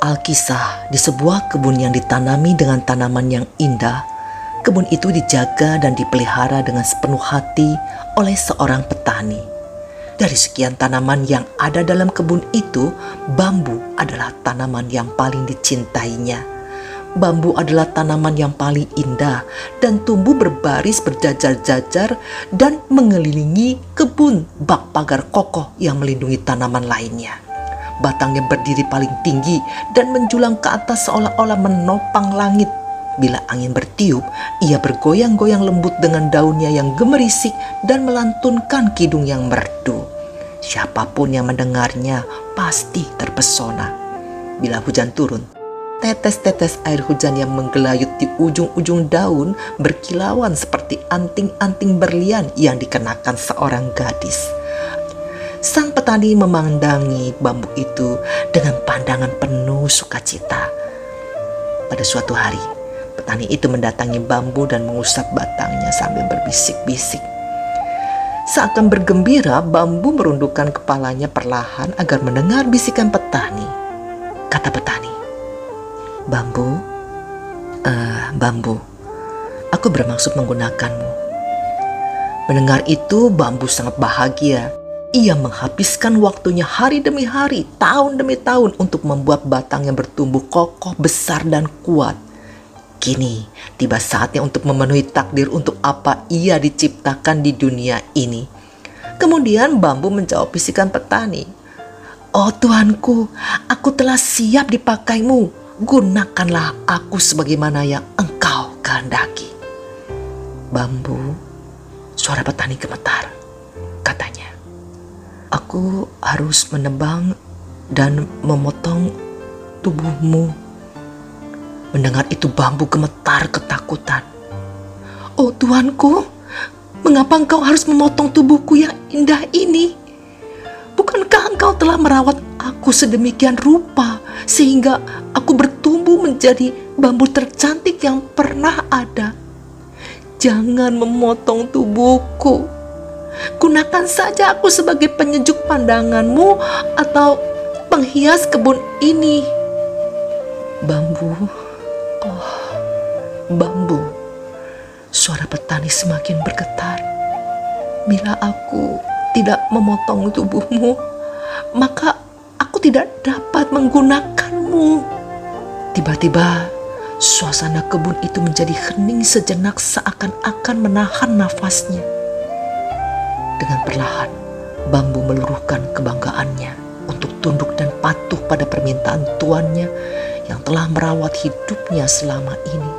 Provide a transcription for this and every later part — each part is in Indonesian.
Alkisah di sebuah kebun yang ditanami dengan tanaman yang indah, kebun itu dijaga dan dipelihara dengan sepenuh hati oleh seorang petani. Dari sekian tanaman yang ada dalam kebun itu, bambu adalah tanaman yang paling dicintainya. Bambu adalah tanaman yang paling indah dan tumbuh berbaris berjajar-jajar dan mengelilingi kebun bak pagar kokoh yang melindungi tanaman lainnya. Batangnya berdiri paling tinggi dan menjulang ke atas seolah-olah menopang langit. Bila angin bertiup, ia bergoyang-goyang lembut dengan daunnya yang gemerisik dan melantunkan kidung yang merdu. Siapa pun yang mendengarnya pasti terpesona. Bila hujan turun, tetes-tetes air hujan yang menggelayut di ujung-ujung daun berkilauan seperti anting-anting berlian yang dikenakan seorang gadis. Sang petani memandangi bambu itu dengan pandangan penuh sukacita. Pada suatu hari, petani itu mendatangi bambu dan mengusap batangnya sambil berbisik-bisik. Seakan bergembira, bambu merundukkan kepalanya perlahan agar mendengar bisikan petani. Kata petani, "Bambu, uh, bambu, aku bermaksud menggunakanmu." Mendengar itu, bambu sangat bahagia ia menghabiskan waktunya hari demi hari, tahun demi tahun untuk membuat batang yang bertumbuh kokoh, besar, dan kuat. Kini tiba saatnya untuk memenuhi takdir untuk apa ia diciptakan di dunia ini. Kemudian bambu menjawab bisikan petani. Oh Tuanku, aku telah siap dipakaimu. Gunakanlah aku sebagaimana yang engkau kehendaki. Bambu, suara petani gemetar, katanya. Aku harus menebang dan memotong tubuhmu. Mendengar itu bambu gemetar ketakutan. Oh Tuanku, mengapa engkau harus memotong tubuhku yang indah ini? Bukankah engkau telah merawat aku sedemikian rupa sehingga aku bertumbuh menjadi bambu tercantik yang pernah ada? Jangan memotong tubuhku Gunakan saja aku sebagai penyejuk pandanganmu atau penghias kebun ini. Bambu, oh, bambu. Suara petani semakin bergetar. Bila aku tidak memotong tubuhmu, maka tidak dapat menggunakanmu. Tiba-tiba, suasana kebun itu menjadi hening sejenak seakan-akan menahan nafasnya. Dengan perlahan, bambu meluruhkan kebanggaannya untuk tunduk dan patuh pada permintaan tuannya yang telah merawat hidupnya selama ini.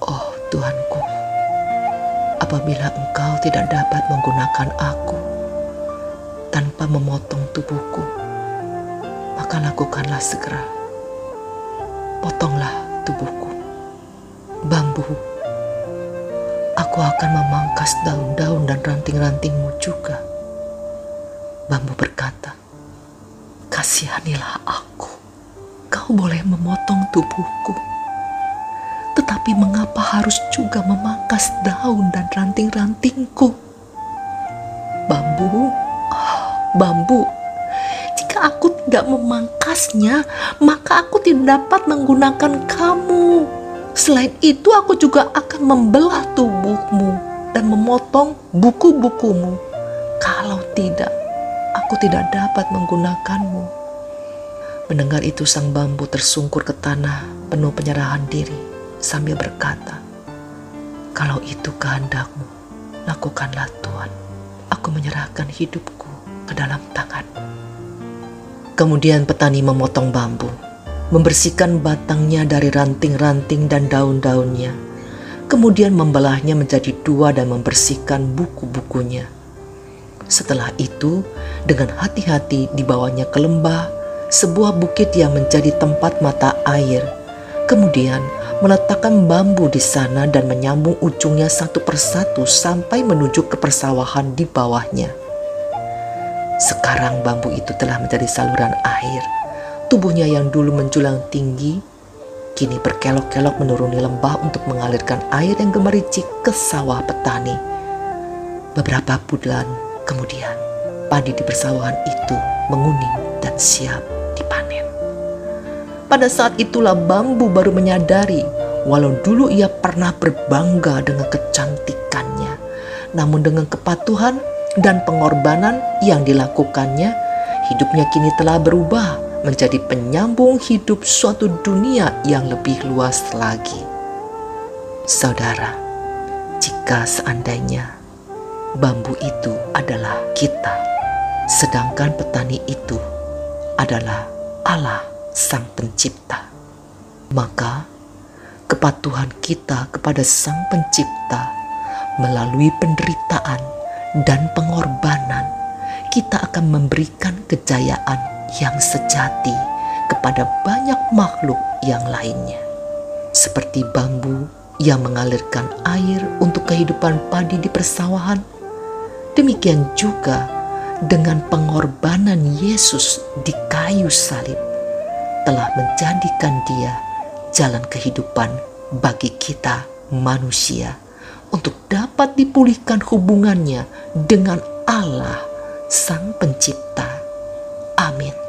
Oh Tuanku, apabila engkau tidak dapat menggunakan aku tanpa memotong tubuhku, maka lakukanlah segera. Potonglah tubuhku. Bambu Aku akan memangkas daun-daun dan ranting-rantingmu juga. Bambu berkata, Kasihanilah aku, kau boleh memotong tubuhku. Tetapi mengapa harus juga memangkas daun dan ranting-rantingku? Bambu, oh, bambu, tidak memangkasnya, maka aku tidak dapat menggunakan kamu Selain itu aku juga akan membelah tubuhmu dan memotong buku-bukumu. Kalau tidak, aku tidak dapat menggunakanmu. Mendengar itu sang bambu tersungkur ke tanah penuh penyerahan diri sambil berkata, Kalau itu kehendakmu, lakukanlah Tuhan. Aku menyerahkan hidupku ke dalam tanganmu. Kemudian petani memotong bambu membersihkan batangnya dari ranting-ranting dan daun-daunnya, kemudian membelahnya menjadi dua dan membersihkan buku-bukunya. Setelah itu, dengan hati-hati dibawanya ke lembah, sebuah bukit yang menjadi tempat mata air. Kemudian meletakkan bambu di sana dan menyambung ujungnya satu persatu sampai menuju ke persawahan di bawahnya. Sekarang bambu itu telah menjadi saluran air Tubuhnya yang dulu menjulang tinggi, kini berkelok-kelok menuruni lembah untuk mengalirkan air yang gemericik ke sawah petani. Beberapa bulan kemudian, padi di persawahan itu menguning dan siap dipanen. Pada saat itulah bambu baru menyadari walau dulu ia pernah berbangga dengan kecantikannya, namun dengan kepatuhan dan pengorbanan yang dilakukannya, hidupnya kini telah berubah menjadi penyambung hidup suatu dunia yang lebih luas lagi. Saudara, jika seandainya bambu itu adalah kita, sedangkan petani itu adalah Allah Sang Pencipta, maka kepatuhan kita kepada Sang Pencipta melalui penderitaan dan pengorbanan, kita akan memberikan kejayaan yang sejati kepada banyak makhluk yang lainnya, seperti bambu yang mengalirkan air untuk kehidupan padi di persawahan. Demikian juga dengan pengorbanan Yesus di kayu salib telah menjadikan dia jalan kehidupan bagi kita manusia untuk dapat dipulihkan hubungannya dengan Allah Sang Pencipta. Amin.